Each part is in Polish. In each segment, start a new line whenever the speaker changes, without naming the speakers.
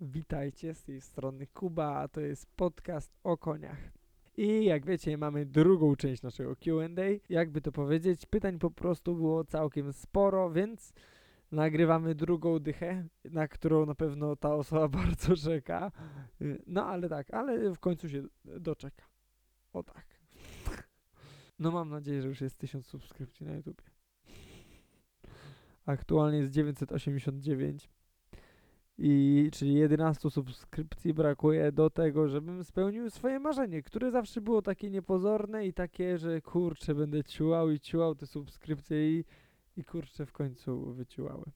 Witajcie z tej strony Kuba, a to jest podcast o koniach. I jak wiecie, mamy drugą część naszego QA. Jakby to powiedzieć, pytań po prostu było całkiem sporo, więc nagrywamy drugą dychę, na którą na pewno ta osoba bardzo czeka. No ale tak, ale w końcu się doczeka. O tak. No mam nadzieję, że już jest 1000 subskrypcji na YouTubie. Aktualnie jest 989. I czyli 11 subskrypcji brakuje do tego, żebym spełnił swoje marzenie, które zawsze było takie niepozorne i takie, że kurczę, będę ciułał i ciułał te subskrypcje i, i kurczę w końcu wyciułałem.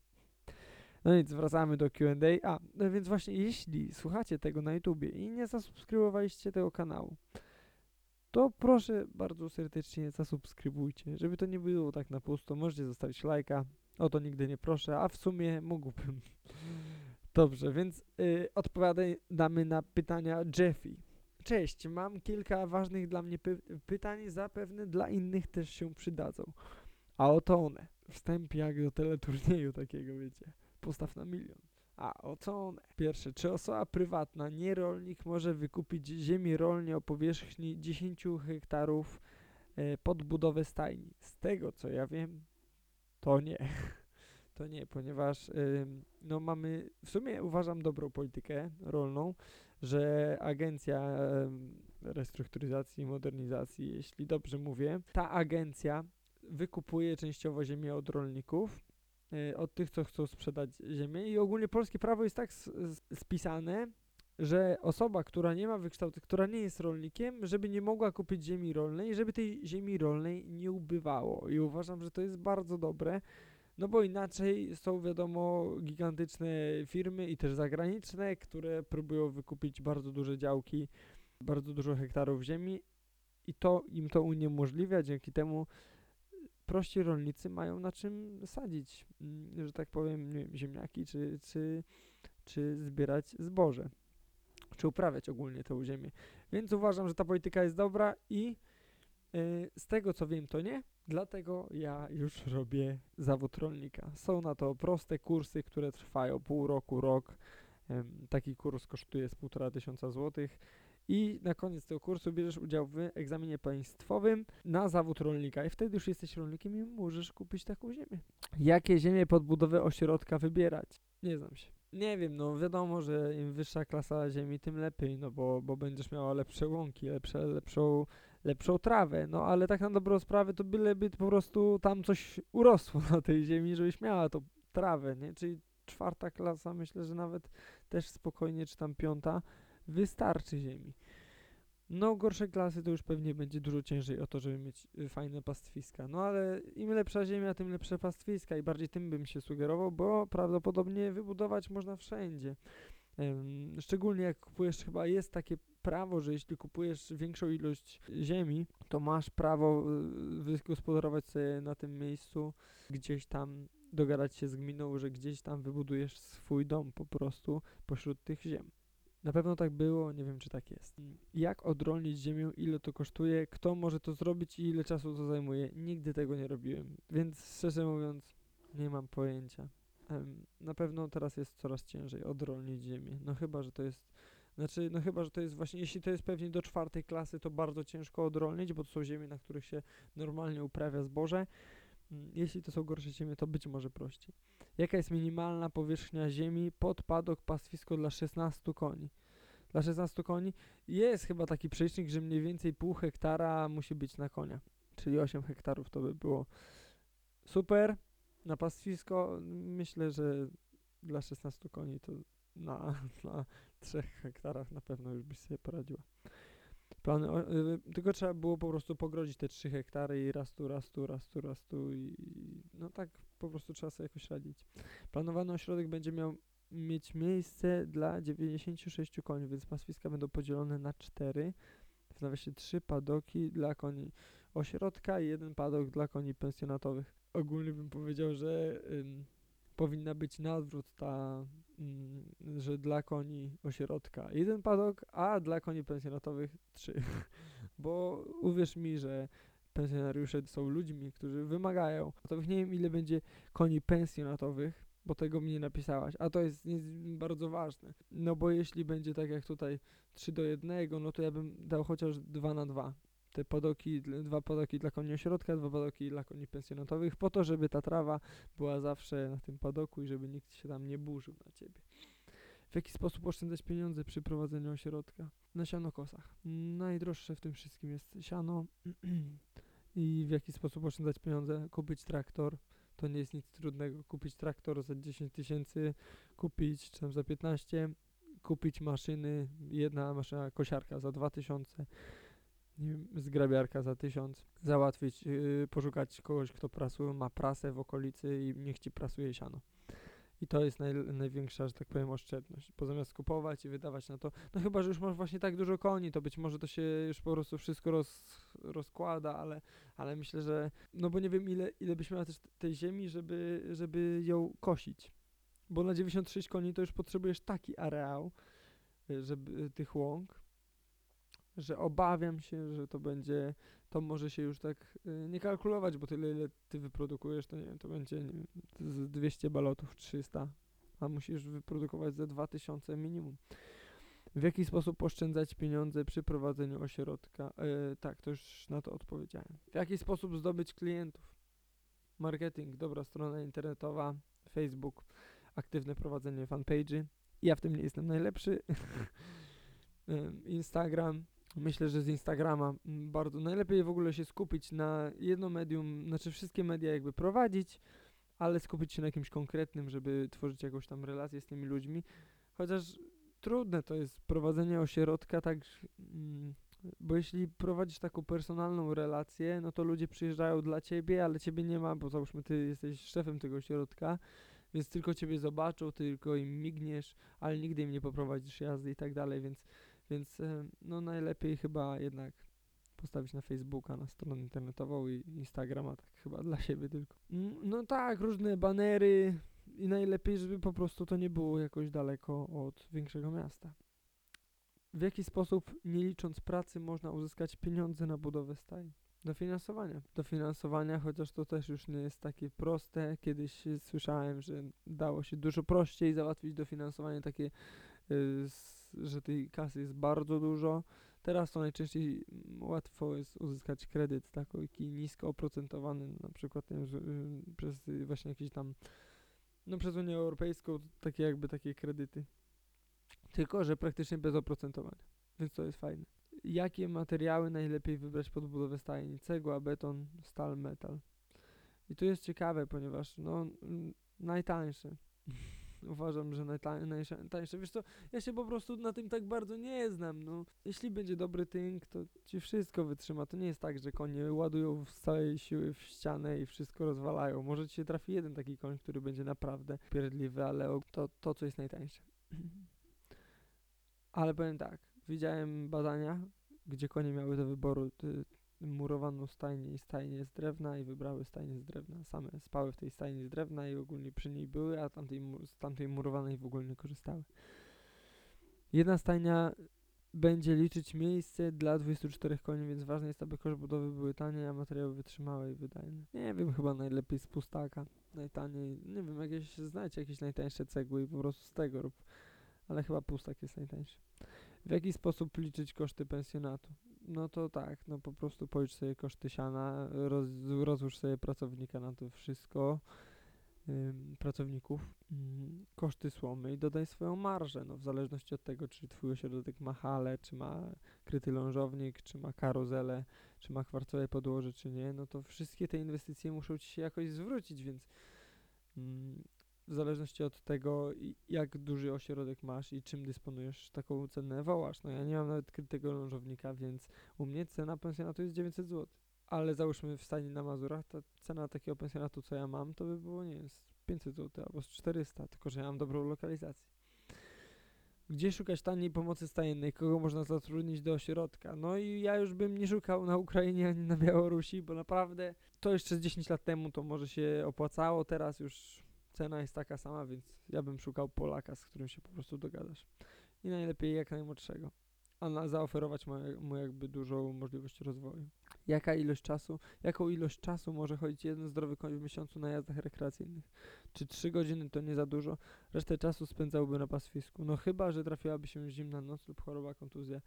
No nic, wracamy do Q&A. A, no więc właśnie, jeśli słuchacie tego na YouTubie i nie zasubskrybowaliście tego kanału, to proszę bardzo serdecznie zasubskrybujcie, żeby to nie było tak na pusto. Możecie zostawić lajka, o to nigdy nie proszę, a w sumie mógłbym. Dobrze, więc y, odpowiadamy na pytania Jeffy. Cześć, mam kilka ważnych dla mnie py- pytań, zapewne dla innych też się przydadzą. A oto one. Wstęp jak do teleturnieju takiego, wiecie. Postaw na milion. A oto one. Pierwsze, czy osoba prywatna, nie rolnik, może wykupić ziemię rolnie o powierzchni 10 hektarów e, pod budowę stajni? Z tego co ja wiem, to nie. To nie, ponieważ no mamy, w sumie uważam dobrą politykę rolną, że agencja restrukturyzacji i modernizacji, jeśli dobrze mówię, ta agencja wykupuje częściowo ziemię od rolników, y, od tych, co chcą sprzedać ziemię i ogólnie polskie prawo jest tak spisane, że osoba, która nie ma wykształcenia, która nie jest rolnikiem, żeby nie mogła kupić ziemi rolnej, żeby tej ziemi rolnej nie ubywało. I uważam, że to jest bardzo dobre, no bo inaczej są wiadomo gigantyczne firmy i też zagraniczne, które próbują wykupić bardzo duże działki, bardzo dużo hektarów ziemi i to im to uniemożliwia. Dzięki temu prości rolnicy mają na czym sadzić, mm, że tak powiem, wiem, ziemniaki czy, czy, czy zbierać zboże, czy uprawiać ogólnie tę ziemię. Więc uważam, że ta polityka jest dobra i y, z tego co wiem, to nie. Dlatego ja już robię zawód rolnika. Są na to proste kursy, które trwają pół roku, rok. Taki kurs kosztuje z półtora tysiąca złotych. I na koniec tego kursu bierzesz udział w egzaminie państwowym na zawód rolnika. I wtedy już jesteś rolnikiem i możesz kupić taką ziemię. Jakie ziemię pod budowę ośrodka wybierać? Nie znam się. Nie wiem, no wiadomo, że im wyższa klasa ziemi, tym lepiej, no bo, bo będziesz miała lepsze łąki, lepsze, lepszą lepszą trawę, no ale tak na dobrą sprawę to byleby po prostu tam coś urosło na tej ziemi, żebyś miała tą trawę, nie? Czyli czwarta klasa, myślę, że nawet też spokojnie, czy tam piąta, wystarczy ziemi. No gorsze klasy to już pewnie będzie dużo ciężej o to, żeby mieć y, fajne pastwiska. No ale im lepsza ziemia, tym lepsze pastwiska i bardziej tym bym się sugerował, bo prawdopodobnie wybudować można wszędzie. Szczególnie jak kupujesz, chyba jest takie prawo, że jeśli kupujesz większą ilość ziemi, to masz prawo y, wygospodarować sobie na tym miejscu, gdzieś tam dogadać się z gminą, że gdzieś tam wybudujesz swój dom po prostu pośród tych ziem. Na pewno tak było, nie wiem czy tak jest. Jak odrolnić ziemię, ile to kosztuje, kto może to zrobić i ile czasu to zajmuje? Nigdy tego nie robiłem, więc szczerze mówiąc, nie mam pojęcia. Na pewno teraz jest coraz ciężej odrolnić ziemię. No chyba, że to jest. Znaczy, no chyba, że to jest właśnie, jeśli to jest pewnie do czwartej klasy, to bardzo ciężko odrolnić, bo to są ziemie, na których się normalnie uprawia zboże. Mm, Jeśli to są gorsze ziemie, to być może prościej. Jaka jest minimalna powierzchnia ziemi pod padok pastwisko dla 16 koni? Dla 16 koni jest chyba taki przelicznik, że mniej więcej pół hektara musi być na konia. Czyli 8 hektarów to by było super. Na pastwisko myślę, że dla 16 koni to na, na 3 hektarach na pewno już byś sobie poradziła. Plany, y, tylko trzeba było po prostu pogrodzić te 3 hektary i raz tu, raz tu, raz tu, raz tu i no tak po prostu trzeba sobie jakoś radzić. Planowany ośrodek będzie miał mieć miejsce dla 96 koni, więc pastwiska będą podzielone na 4. W nawiasie 3 padoki dla koni ośrodka i jeden padok dla koni pensjonatowych. Ogólnie bym powiedział, że powinna być na odwrót ta, ym, że dla koni ośrodka jeden padok, a dla koni pensjonatowych trzy. Bo uwierz mi, że pensjonariusze są ludźmi, którzy wymagają. To nie wiem ile będzie koni pensjonatowych, bo tego mi nie napisałaś, a to jest bardzo ważne. No bo jeśli będzie tak jak tutaj 3 do 1, no to ja bym dał chociaż 2 na 2. Te podoki, dwa podoki dla koni ośrodka, dwa podoki dla koni pensjonatowych, po to, żeby ta trawa była zawsze na tym padoku i żeby nikt się tam nie burzył na ciebie. W jaki sposób oszczędzać pieniądze przy prowadzeniu ośrodka? Na sianokosach. Najdroższe w tym wszystkim jest siano. I w jaki sposób oszczędzać pieniądze? Kupić traktor. To nie jest nic trudnego. Kupić traktor za 10 tysięcy, kupić czy tam za 15, kupić maszyny, jedna maszyna kosiarka za 2000, nie wiem, zgrabiarka za 1000, załatwić, yy, poszukać kogoś, kto prasuje, ma prasę w okolicy i niech ci prasuje siano. I to jest naj, największa, że tak powiem, oszczędność. Bo zamiast kupować i wydawać na to, no chyba, że już masz właśnie tak dużo koni, to być może to się już po prostu wszystko roz, rozkłada, ale, ale myślę, że, no bo nie wiem ile, ile byś miała też tej ziemi, żeby, żeby ją kosić. Bo na 96 koni to już potrzebujesz taki areał, y, żeby tych łąk, że obawiam się, że to będzie, to może się już tak y, nie kalkulować, bo tyle ile ty wyprodukujesz, to nie wiem, to będzie nie wiem, z 200 balotów, 300, a musisz wyprodukować ze 2000 minimum. W jaki sposób oszczędzać pieniądze przy prowadzeniu ośrodka? E, tak, to już na to odpowiedziałem. W jaki sposób zdobyć klientów? Marketing, dobra strona internetowa, Facebook, aktywne prowadzenie fanpage'y. Ja w tym nie jestem najlepszy. Instagram. Myślę, że z Instagrama mm, bardzo najlepiej w ogóle się skupić na jedno medium, znaczy wszystkie media jakby prowadzić, ale skupić się na jakimś konkretnym, żeby tworzyć jakąś tam relację z tymi ludźmi. Chociaż trudne to jest prowadzenie ośrodka tak, mm, bo jeśli prowadzisz taką personalną relację, no to ludzie przyjeżdżają dla ciebie, ale ciebie nie ma, bo załóżmy ty jesteś szefem tego ośrodka, więc tylko ciebie zobaczą, tylko im migniesz, ale nigdy im nie poprowadzisz jazdy i tak dalej, więc, więc e, no najlepiej chyba jednak postawić na Facebooka, na stronę internetową i Instagrama, tak chyba dla siebie tylko. Mm, No tak, różne banery i najlepiej, żeby po prostu to nie było jakoś daleko od większego miasta. W jaki sposób, nie licząc pracy, można uzyskać pieniądze na budowę stajni? Dofinansowania. Dofinansowania, chociaż to też już nie jest takie proste. Kiedyś słyszałem, że dało się dużo prościej załatwić dofinansowanie takie, y, s- że tej kasy jest bardzo dużo. Teraz to najczęściej mm, łatwo jest uzyskać kredyt taki nisko oprocentowany, na przykład nie y, przez y, właśnie jakieś tam, no przez Unię Europejską, takie jakby takie kredyty. Tylko, że praktycznie bez oprocentowania, więc to jest fajne. Jakie materiały najlepiej wybrać pod budowę stajni? Cegła, beton, stal, metal. I tu jest ciekawe, ponieważ no najtańsze. Uważam, że najtań, najtańsze. Wiesz co, ja się po prostu na tym tak bardzo nie znam. No, jeśli będzie dobry tynk, to ci wszystko wytrzyma. To nie jest tak, że konie ładują z całej siły w ścianę i wszystko rozwalają. Może ci się trafi jeden taki koń, który będzie naprawdę pierdliwy, ale to, to co jest najtańsze. Ale powiem tak, widziałem badania, gdzie konie miały do wyboru murowaną stajnię i stajnię z drewna i wybrały stajnię z drewna. Same spały w tej stajni z drewna i ogólnie przy niej były, a tamtej, z tamtej murowanej w ogóle nie korzystały. Jedna stajnia będzie liczyć miejsce dla 24 koni, więc ważne jest, aby koszt budowy były tanie, a materiały wytrzymałe i wydajne. Nie wiem, chyba najlepiej z pustaka, najtaniej, nie wiem, jakieś, znajdźcie jakieś najtańsze cegły i po prostu z tego rób, ale chyba pustak jest najtańszy. W jaki sposób liczyć koszty pensjonatu? No to tak, no po prostu policz sobie koszty siana, roz, rozłóż sobie pracownika na to wszystko, ym, pracowników, ym, koszty słomy i dodaj swoją marżę, no w zależności od tego, czy twój ośrodek ma halę, czy ma kryty lążownik, czy ma karuzelę, czy ma kwarcowe podłoże, czy nie, no to wszystkie te inwestycje muszą ci się jakoś zwrócić, więc ym, w zależności od tego, jak duży ośrodek masz i czym dysponujesz, taką cenę wołasz. No ja nie mam nawet krytego lążownika, więc u mnie cena pensjonatu jest 900 zł. Ale załóżmy w stanie na Mazurach, ta cena takiego pensjonatu, co ja mam, to by było, nie wiem, z 500 zł albo z 400, tylko że ja mam dobrą lokalizację. Gdzie szukać taniej pomocy stajennej? Kogo można zatrudnić do ośrodka? No i ja już bym nie szukał na Ukrainie ani na Białorusi, bo naprawdę to jeszcze z 10 lat temu to może się opłacało, teraz już cena jest taka sama, więc ja bym szukał Polaka, z którym się po prostu dogadasz. I najlepiej jak najmłodszego. A na, zaoferować mu, mu jakby dużą możliwość rozwoju. Jaka ilość czasu, jaką ilość czasu może chodzić jeden zdrowy koń w miesiącu na jazdach rekreacyjnych? Czy 3 godziny to nie za dużo? Resztę czasu spędzałby na pastwisku. No chyba, że trafiłaby się zimna noc lub choroba, kontuzja.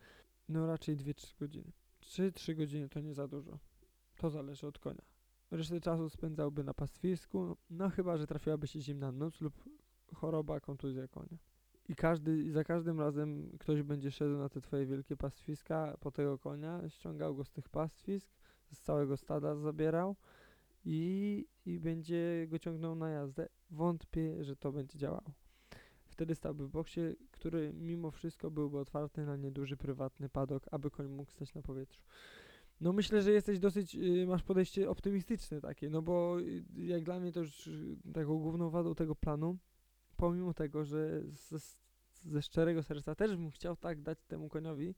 No raczej 2-3 godziny. 3-3 godziny to nie za dużo. To zależy od konia. Resztę czasu spędzałby na pastwisku, no chyba, że trafiłaby się zimna noc lub choroba, kontuzja konia. I każdy, za każdym razem ktoś będzie szedł na te twoje wielkie pastwiska po tego konia, ściągał go z tych pastwisk, z całego stada zabierał i, i będzie go ciągnął na jazdę. Wątpię, że to będzie działało. Wtedy stałby w boksie, który mimo wszystko byłby otwarty na nieduży prywatny padok, aby koń mógł stać na powietrzu. No myślę, że jesteś dosyć, y, masz podejście optymistyczne takie, no bo y, jak dla mnie to już y, taką główną wadą tego planu, pomimo tego, że ze, ze szczerego serca też bym chciał tak dać temu koniowi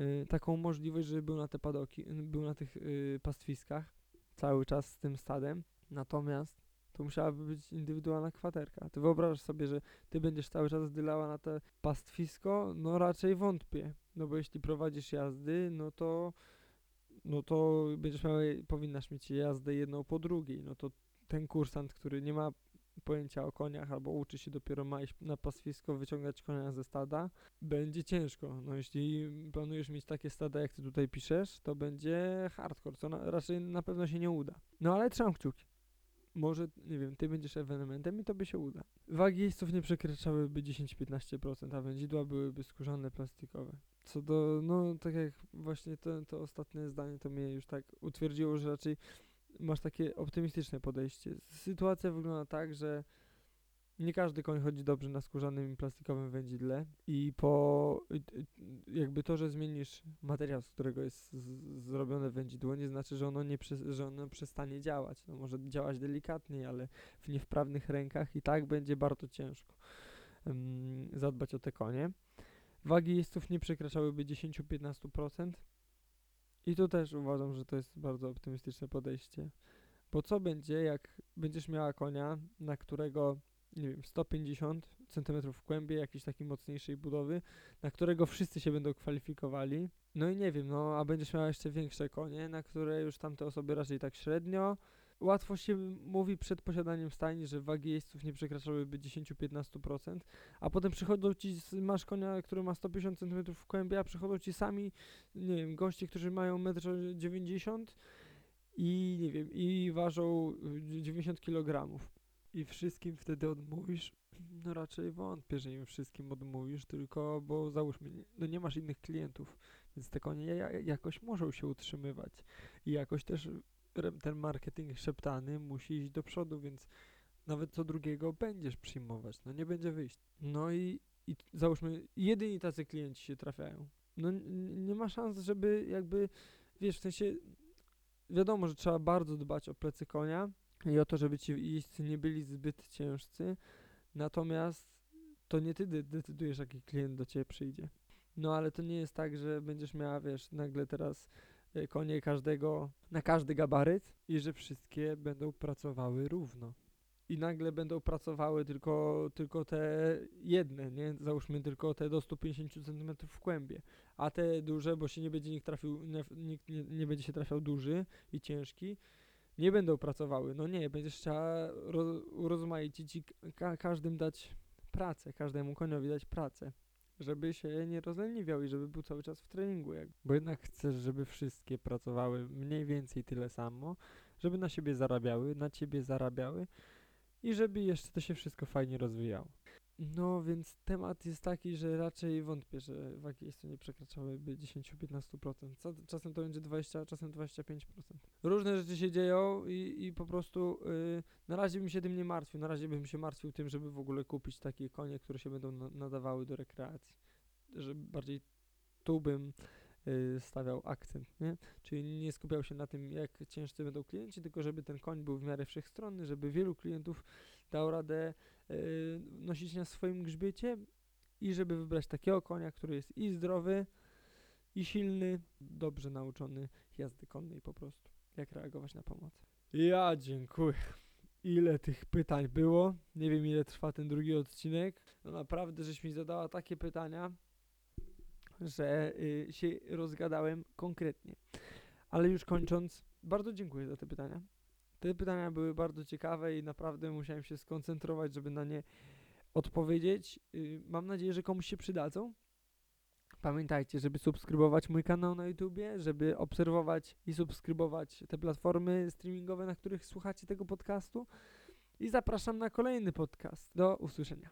y, taką możliwość, żeby był na te padoki, był na tych y, pastwiskach cały czas z tym stadem, natomiast to musiałaby być indywidualna kwaterka. Ty wyobrażasz sobie, że ty będziesz cały czas dylała na te pastwisko? No raczej wątpię, no bo jeśli prowadzisz jazdy, no to no to będziesz miała, powinnaś mieć jazdę jedną po drugiej, no to ten kursant, który nie ma pojęcia o koniach albo uczy się dopiero ma iść na pastwisko, wyciągać konia ze stada, będzie ciężko. No jeśli planujesz mieć takie stada, jak ty tutaj piszesz, to będzie hardcore, co na, raczej na pewno się nie uda. No ale trzymam kciuki. Może, nie wiem, ty będziesz ewenementem i to by się uda. Wagi jeźdźców nie przekraczałyby 10-15%, a wędzidła byłyby skórzane, plastikowe. Co do, no tak jak właśnie to, to ostatnie zdanie to mnie już tak utwierdziło, że raczej masz takie optymistyczne podejście. Sytuacja wygląda tak, że nie każdy koń chodzi dobrze na skórzanym i plastikowym wędzidle i po jakby to, że zmienisz materiał, z którego jest z, zrobione wędzidło, nie znaczy, że ono nie że ono przestanie działać. No może działać delikatniej, ale w niewprawnych rękach i tak będzie bardzo ciężko um, zadbać o te konie. Wagi jeźdźców nie przekraczałyby 10-15%. I tu też uważam, że to jest bardzo optymistyczne podejście. Bo co będzie, jak będziesz miała konia, na którego, nie wiem, 150 cm w kłębie, jakiejś takiej mocniejszej budowy, na którego wszyscy się będą kwalifikowali. No i nie wiem, no, a będziesz miała jeszcze większe konie, na które już tamte osoby raczej tak średnio, łatwo się mówi przed posiadaniem stajni, że wagi jeźdźców nie przekraczałyby 10-15%, a potem przychodzą ci, masz konia, który ma 150 cm w kłębie, a przychodzą ci sami, nie wiem, goście, którzy mają 1,90 m i nie wiem, i ważą 90 kg. I wszystkim wtedy odmówisz? No raczej wątpię, że im wszystkim odmówisz, tylko bo załóżmy, no nie masz innych klientów, więc te konie jakoś muszą się utrzymywać i jakoś też ten marketing szeptany musi iść do przodu, więc nawet co drugiego będziesz przyjmować, no nie będzie wyjść. No i, i załóżmy, jedyni tacy klienci się trafiają. No nie ma szans, żeby jakby, wiesz, w sensie wiadomo, że trzeba bardzo dbać o plecy konia i o to, żeby ci jeźdźcy nie byli zbyt ciężcy, natomiast to nie ty decydujesz, jaki klient do ciebie przyjdzie. No ale to nie jest tak, że będziesz miała, wiesz, nagle teraz Y, konie każdego, na każdy gabaryt i że wszystkie będą pracowały równo. I nagle będą pracowały tylko, tylko te jedne, nie? Załóżmy tylko te do 150 cm w kłębie. A te duże, bo się nie będzie nikt trafił, nie, nikt nie, nie będzie się trafiał duży i ciężki, nie będą pracowały. No nie, będziesz chciała roz, urozmaicić i ka każdym dać pracę, każdemu koniowi dać pracę żeby się nie rozleniwiał i żeby był cały czas w treningu. Jak, bo jednak chcesz, żeby wszystkie pracowały mniej więcej tyle samo, żeby na siebie zarabiały, na ciebie zarabiały i żeby jeszcze to się wszystko fajnie rozwijało. No więc temat jest taki, że raczej wątpię, że wagi nie przekraczałyby 10-15%. Czasem to będzie 20, a czasem 25%. Różne rzeczy się dzieją i, i po prostu yy, na razie bym się tym nie martwił. Na razie bym się martwił tym, żeby w ogóle kupić takie konie, które się będą na, nadawały do rekreacji. Że bardziej tu bym yy, stawiał akcent, nie? Czyli nie skupiał się na tym, jak ciężcy będą klienci, tylko żeby ten koń był w miarę wszechstronny, żeby wielu klientów dał radę yy, nosić na swoim grzbiecie i żeby wybrać takiego konia, który jest i zdrowy, i silny, dobrze nauczony jazdy konnej po prostu. Jak reagować na pomoc. Ja dziękuję. Ile tych pytań było? Nie wiem ile trwa ten drugi odcinek. No naprawdę, żeś mi zadała takie pytania, że y, się rozgadałem konkretnie. Ale już kończąc, bardzo dziękuję za te pytania. Te pytania były bardzo ciekawe i naprawdę musiałem się skoncentrować, żeby na nie odpowiedzieć. Y, Mam nadzieję, że komuś się przydadzą. Pamiętajcie, żeby subskrybować mój kanał na YouTubie, żeby obserwować i subskrybować te platformy streamingowe, na których słuchacie tego podcastu. I zapraszam na kolejny podcast. Do usłyszenia.